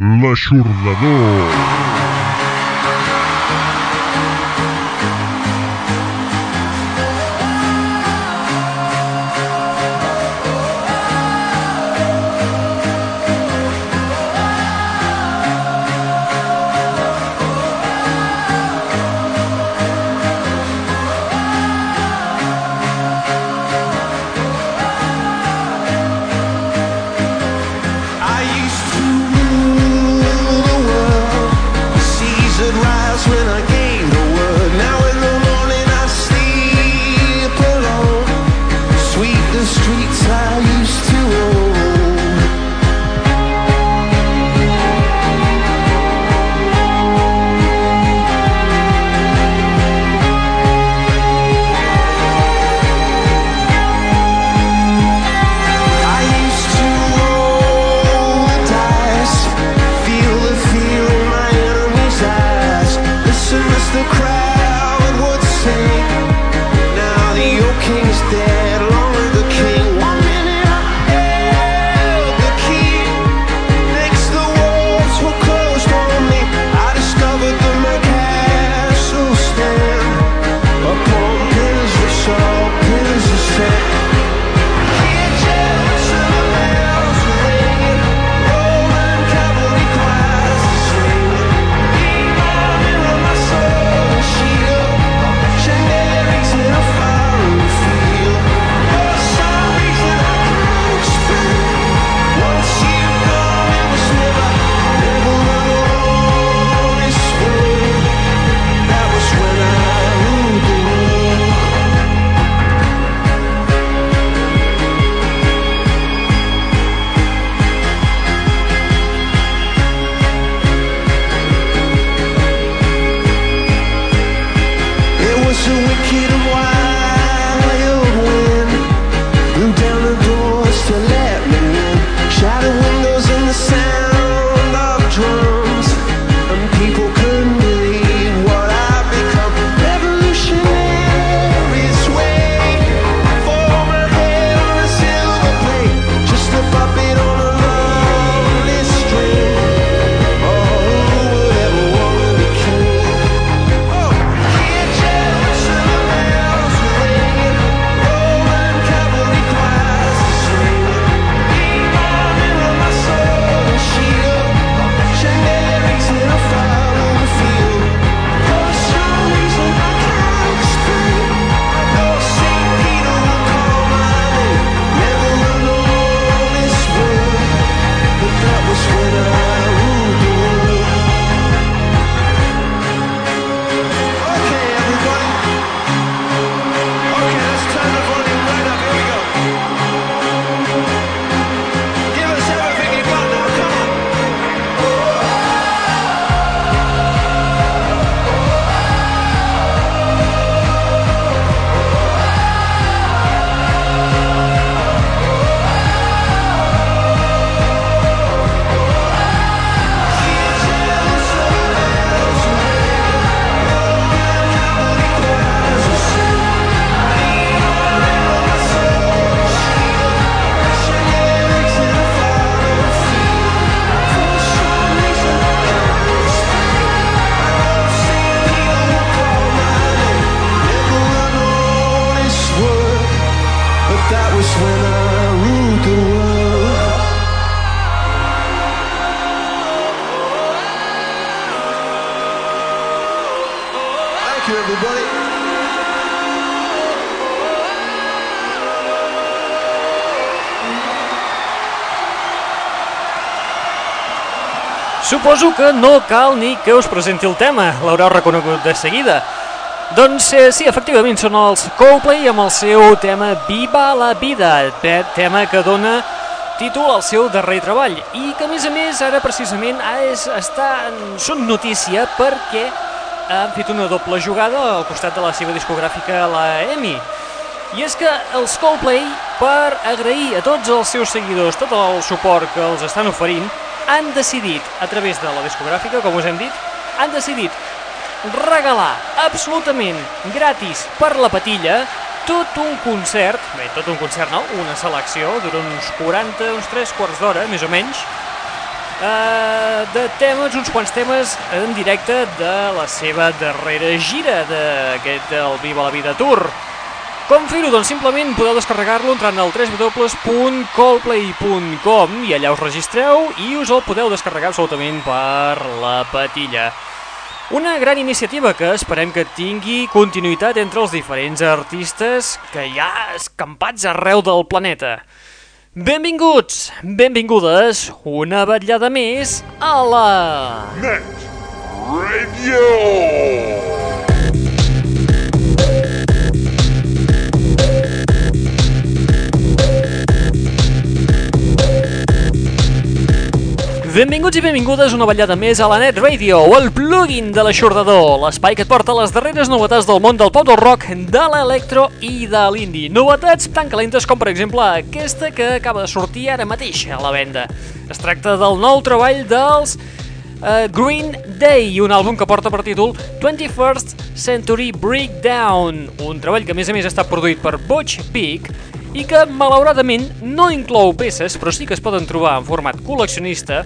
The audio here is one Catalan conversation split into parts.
L'Aixordador. Suposo que no cal ni que us presenti el tema, l'haureu reconegut de seguida. Doncs eh, sí, efectivament, són els Coldplay amb el seu tema Viva la vida, tema que dona títol al seu darrer treball i que a més a més ara precisament és, està, són notícia perquè han fet una doble jugada al costat de la seva discogràfica, la EMI. I és que els Coldplay, per agrair a tots els seus seguidors tot el suport que els estan oferint, han decidit, a través de la discogràfica, com us hem dit, han decidit regalar absolutament gratis per la patilla tot un concert, bé, tot un concert no, una selecció, dura uns 40, uns 3 quarts d'hora, més o menys, eh, de temes, uns quants temes en directe de la seva darrera gira d'aquest del Viva la Vida Tour. Com fer-ho? Doncs simplement podeu descarregar-lo entrant al www.coldplay.com i allà us registreu i us el podeu descarregar absolutament per la patilla. Una gran iniciativa que esperem que tingui continuïtat entre els diferents artistes que hi ha escampats arreu del planeta. Benvinguts, benvingudes, una vetllada més a la... Net Radio! Benvinguts i benvingudes una vetllada més a la Net Radio, el plugin de l'aixordador, l'espai que et porta les darreres novetats del món del pop del rock, de l'electro i de l'indie. Novetats tan calentes com per exemple aquesta que acaba de sortir ara mateix a la venda. Es tracta del nou treball dels uh, Green Day, un àlbum que porta per títol 21st Century Breakdown, un treball que a més a més està produït per Butch Vig i que malauradament no inclou peces, però sí que es poden trobar en format col·leccionista,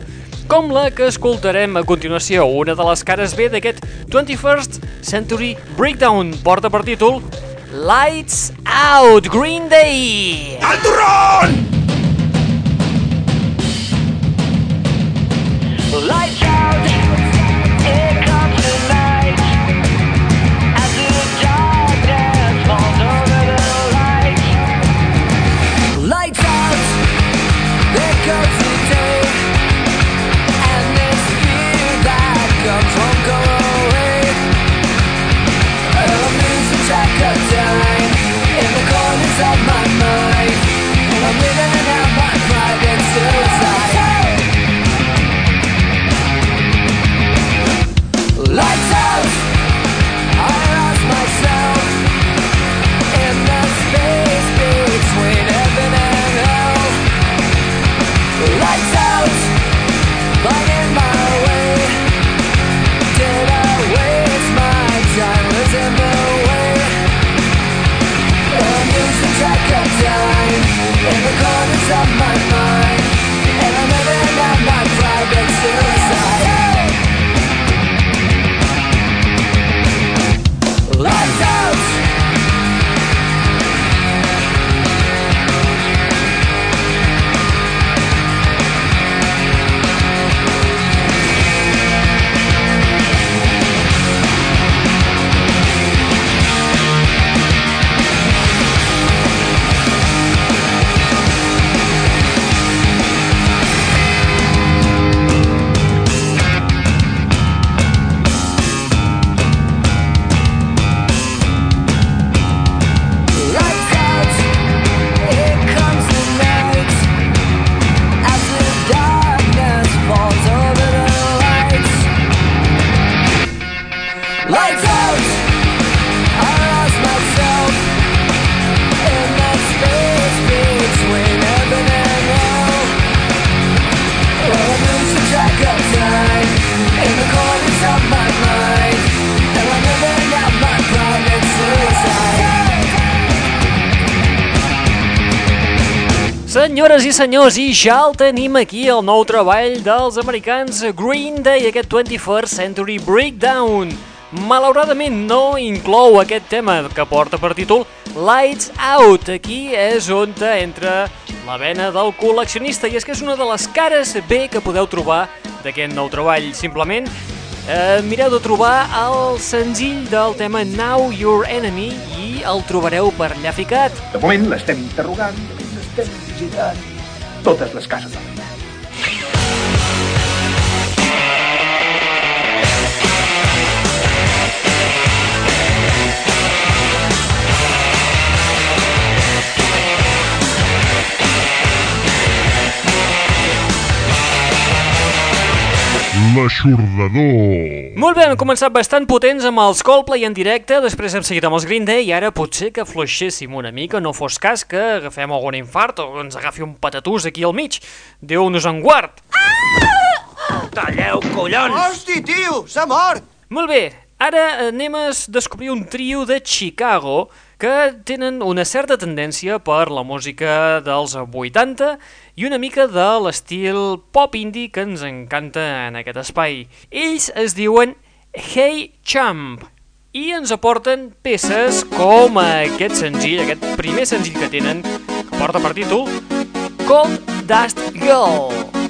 com la que escoltarem a continuació, una de les cares B d'aquest 21st Century Breakdown, porta per títol Lights Out Green Day! ¡Al turrón! Lights Senyores i senyors, i ja el tenim aquí, el nou treball dels americans Green Day, aquest 21st Century Breakdown. Malauradament no inclou aquest tema que porta per títol Lights Out. Aquí és on entra la vena del col·leccionista i és que és una de les cares B que podeu trobar d'aquest nou treball. Simplement eh, mireu de trobar el senzill del tema Now Your Enemy i el trobareu per allà ficat. De moment l'estem interrogant, de moment estem visitant totes les cases de la L'aixordador. Molt bé, hem començat bastant potents amb els Coldplay en directe, després hem seguit amb els Green Day i ara potser que fluixéssim una mica, no fos cas que agafem algun infart o ens agafi un patatús aquí al mig. Déu-nos en guard. Talleu, collons! Hosti, tio, s'ha mort! Molt bé, ara anem a descobrir un trio de Chicago que tenen una certa tendència per la música dels 80 i una mica de l'estil pop indie que ens encanta en aquest espai. Ells es diuen Hey Champ i ens aporten peces com aquest senzill, aquest primer senzill que tenen, que porta per títol Cold Dust Girl.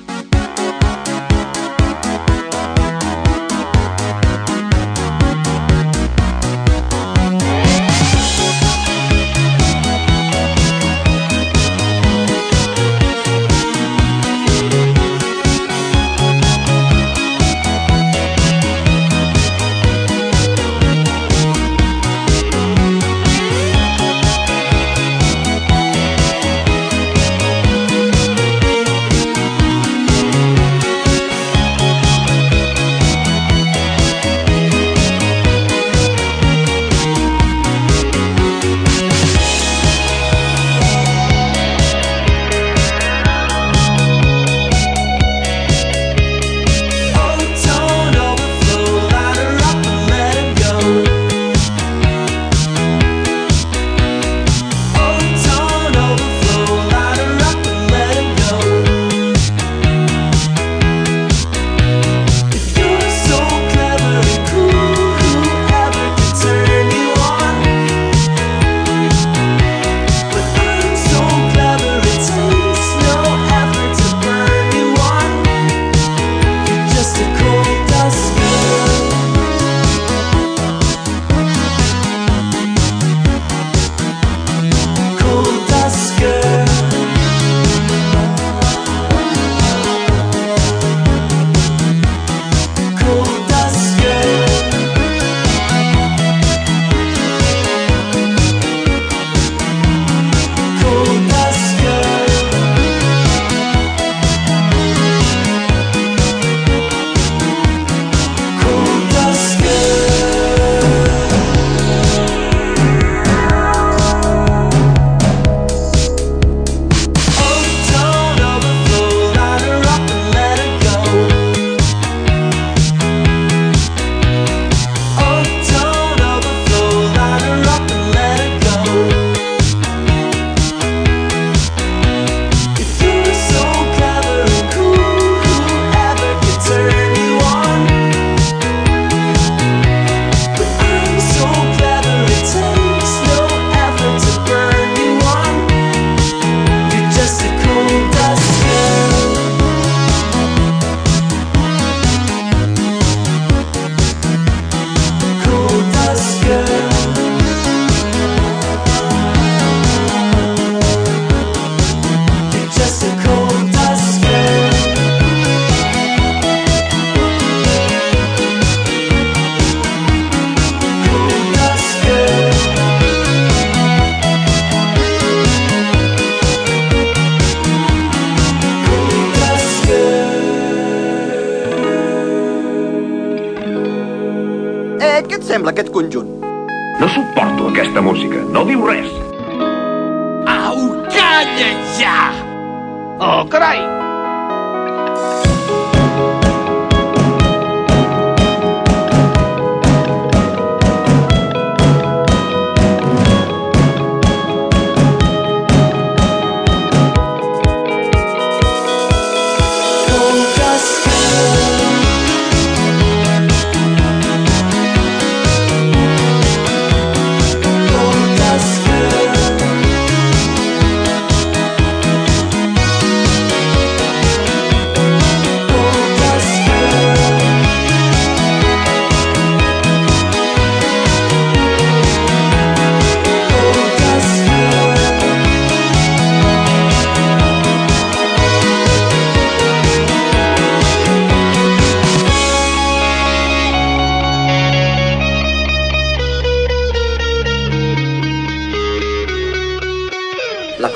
Suporto aquesta música. No diu res. Au,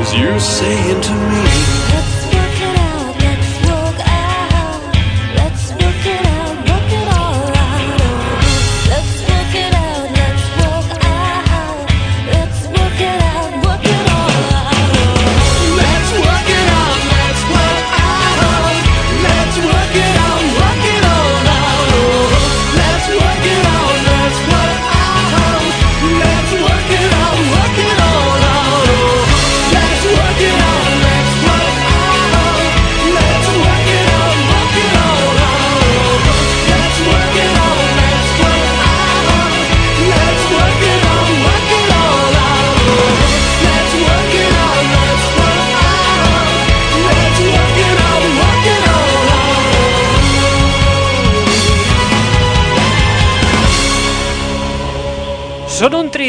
Is you saying to me.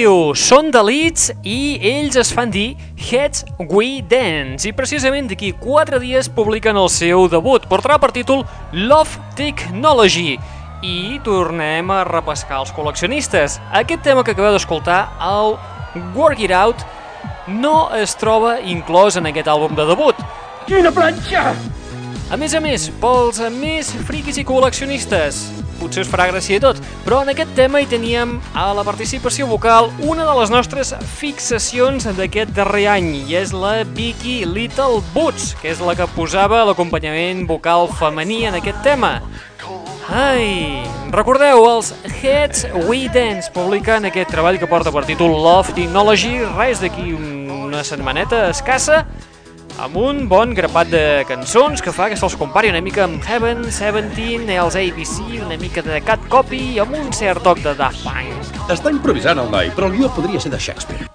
Trio, són de Leeds i ells es fan dir Heads We Dance i precisament d'aquí 4 dies publiquen el seu debut. Portarà per títol Love Technology i tornem a repescar els col·leccionistes. Aquest tema que acabeu d'escoltar, el Work It Out, no es troba inclòs en aquest àlbum de debut. Quina planxa! A més a més, pels més friquis i col·leccionistes, potser us farà gràcia i tot, però en aquest tema hi teníem a la participació vocal una de les nostres fixacions d'aquest darrer any, i és la Vicky Little Boots, que és la que posava l'acompanyament vocal femení en aquest tema. Ai, recordeu, els Heads We Dance publiquen aquest treball que porta per títol Love Technology, res d'aquí una setmaneta escassa, amb un bon grapat de cançons que fa que se'ls compari una mica amb Heaven, Seventeen, els ABC, una mica de Cat Copy i amb un cert toc de Daft Punk. Està improvisant el noi, però el guió podria ser de Shakespeare.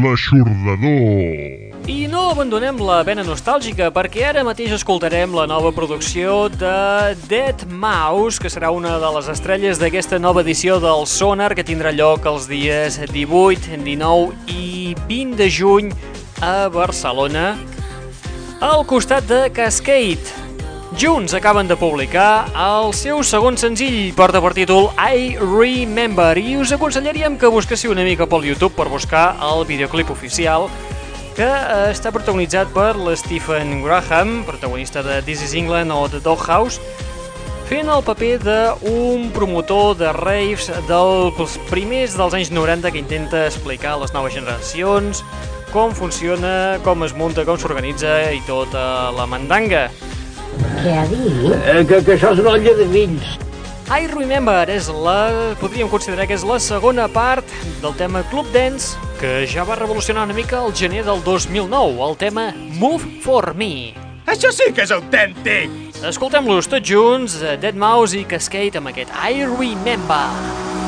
L'aixordador. I no abandonem la vena nostàlgica perquè ara mateix escoltarem la nova producció de Dead Mouse, que serà una de les estrelles d'aquesta nova edició del Sonar que tindrà lloc els dies 18, 19 i 20 de juny a Barcelona al costat de Cascade. Junts acaben de publicar el seu segon senzill, porta per títol I Remember, i us aconsellaríem que busquéssiu una mica pel YouTube per buscar el videoclip oficial que eh, està protagonitzat per l'Stephen Graham, protagonista de This is England o The Doghouse, fent el paper d'un promotor de raves dels primers dels anys 90 que intenta explicar a les noves generacions com funciona, com es munta, com s'organitza i tota la mandanga. Què ha dit? Eh, que, que això és una olla de fills. I Remember és la... podríem considerar que és la segona part del tema Club Dance que ja va revolucionar una mica el gener del 2009, el tema Move For Me. Això sí que és autèntic! Escoltem-los tots junts, eh, Dead Mouse i Cascade amb aquest I Remember.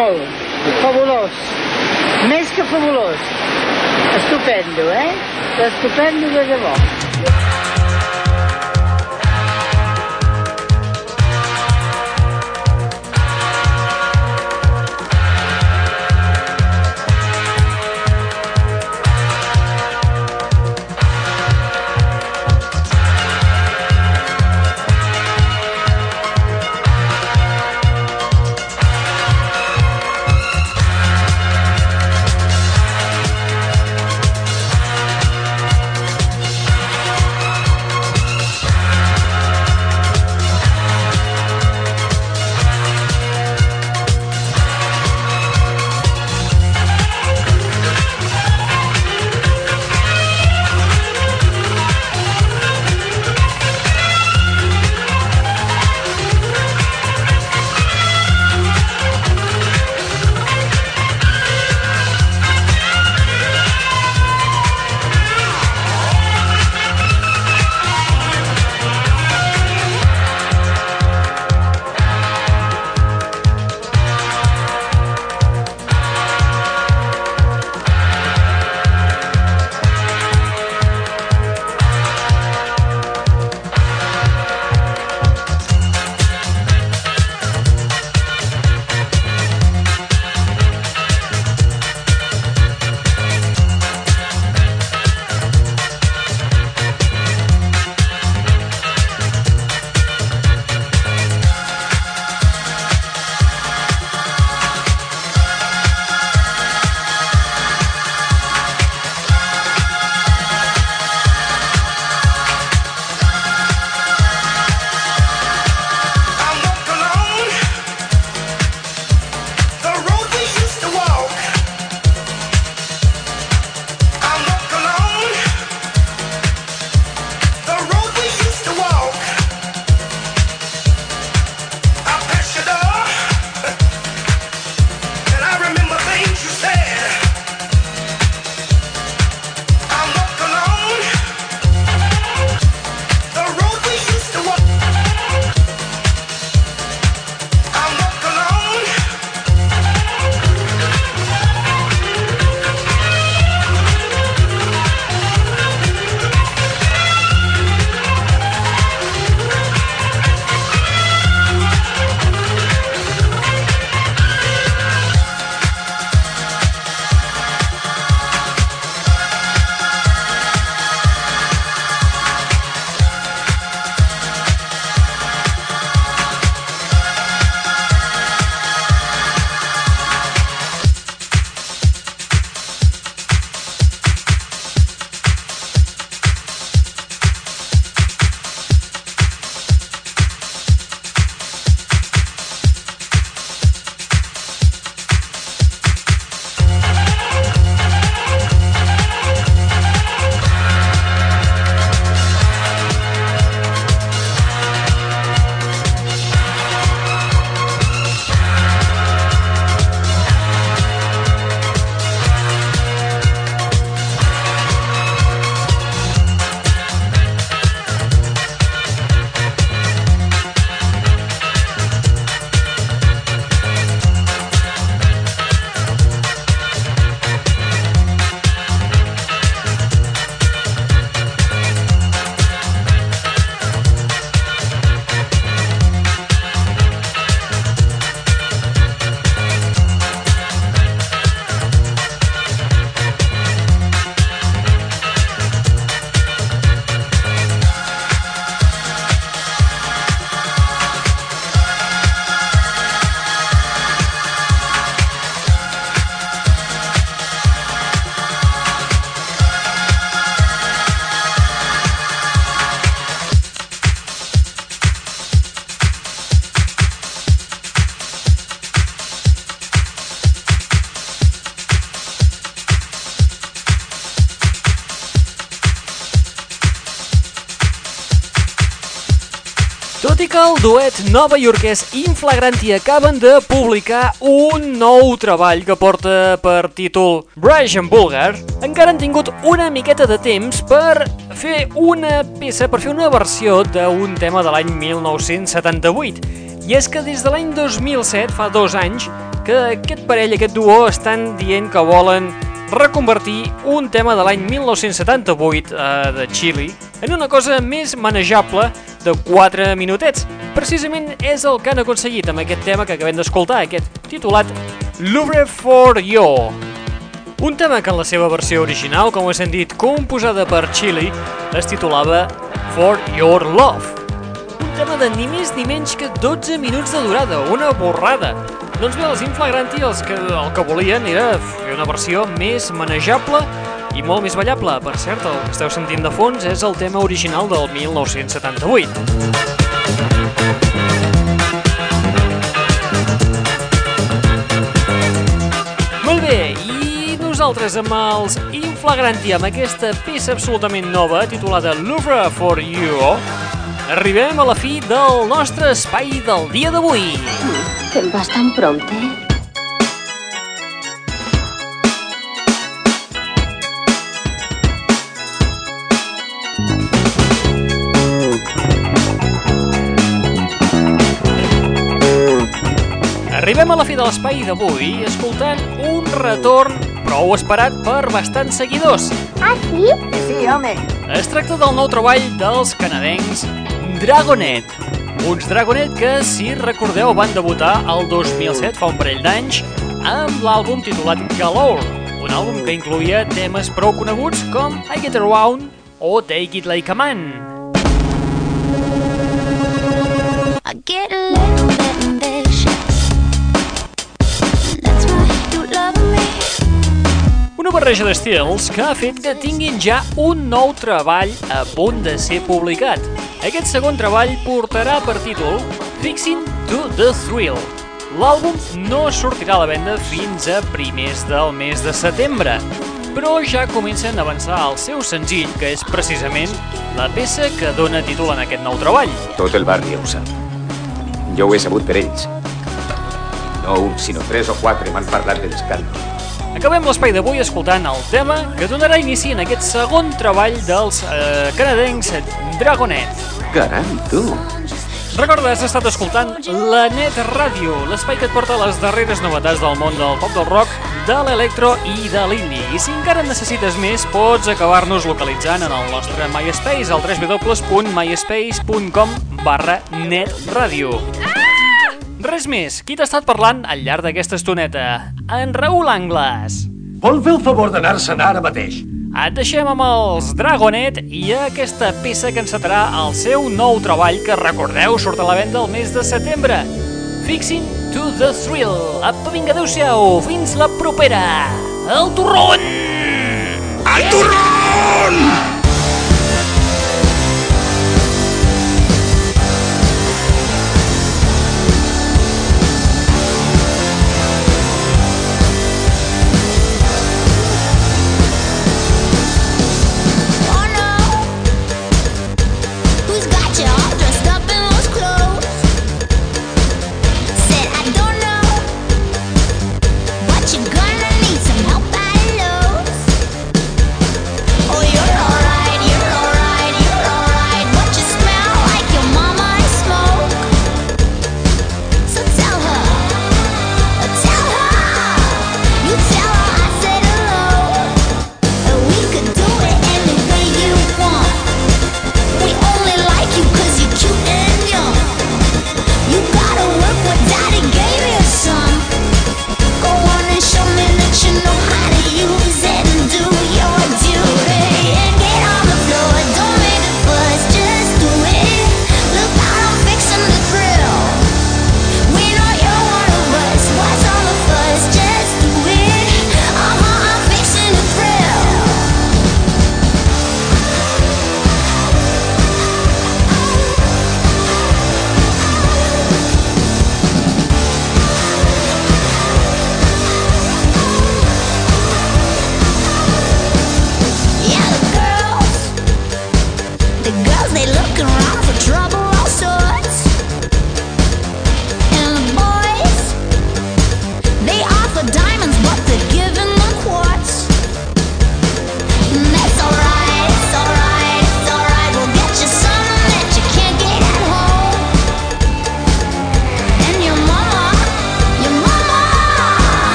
Molt. Fabulós. Més que fabulós. Estupendo, eh? Estupendo de debò. Duet nova iorquès Inflagranti acaben de publicar un nou treball que porta per títol Brian Bulgar, encara han tingut una miqueta de temps per fer una peça, per fer una versió d'un tema de l'any 1978. I és que des de l'any 2007, fa dos anys, que aquest parell, aquest duo, estan dient que volen reconvertir un tema de l'any 1978 eh, de Chile en una cosa més manejable de 4 minutets. Precisament és el que han aconseguit amb aquest tema que acabem d'escoltar, aquest titulat Louvre for You. Un tema que en la seva versió original, com us hem dit, composada per Chile, es titulava For Your Love. Un tema de ni més ni menys que 12 minuts de durada, una borrada. Doncs bé, els Inflagranti els que, el que volien era fer una versió més manejable i molt més ballable. Per cert, el que esteu sentint de fons és el tema original del 1978. Molt bé, i nosaltres amb els Inflagranti, amb aquesta peça absolutament nova titulada Louvre for You, arribem a la fi del nostre espai del dia d'avui. Te'n vas tan Arribem a la fi de l'espai d'avui escoltant un retorn prou esperat per bastants seguidors. Ah, sí? Sí, home. Es tracta del nou treball dels canadencs Dragonet. Uns Dragonet que, si recordeu, van debutar el 2007, fa un parell d'anys, amb l'àlbum titulat Galore, un àlbum que incluïa temes prou coneguts com I Get Around o Take It Like a Man. I get a Una barreja d'estils que ha fet que tinguin ja un nou treball a punt de ser publicat. Aquest segon treball portarà per títol Fixing to the Thrill. L'àlbum no sortirà a la venda fins a primers del mes de setembre, però ja comencen a avançar el seu senzill, que és precisament la peça que dona títol en aquest nou treball. Tot el barri ho sap. Jo ho he sabut per ells. No un, sinó tres o quatre m'han parlat de l'escàndol. Acabem l'espai d'avui escoltant el tema que donarà inici en aquest segon treball dels eh, canadencs Dragonet. Caram, tu! Recorda, has estat escoltant la Net Ràdio, l'espai que et porta les darreres novetats del món del pop del rock, de l'electro i de l'indie. I si encara en necessites més, pots acabar-nos localitzant en el nostre MySpace, al www.myspace.com barra netradio. Res més, qui t'ha estat parlant al llarg d'aquesta estoneta? En Raül Angles. Vol fer el favor d'anar-se'n ara mateix? Et deixem amb els Dragonet i aquesta peça que encetarà el seu nou treball que, recordeu, surt a la venda el mes de setembre. Fixing to the Thrill. Apa, vinga, adeu-siau. Fins la propera. El torrón! El torrón!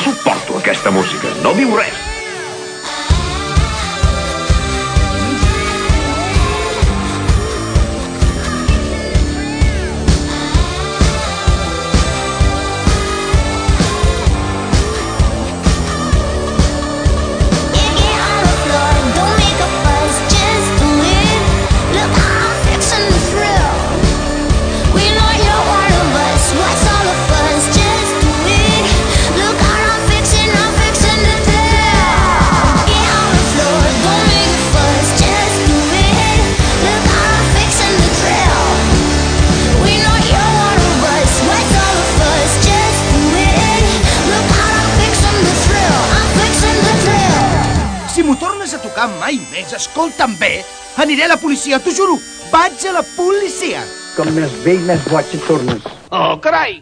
supporto aquesta música, no viu res. escolta'm bé, aniré a la policia, t'ho juro. Vaig a la policia. Com més vell, més boig et tornes. Oh, carai!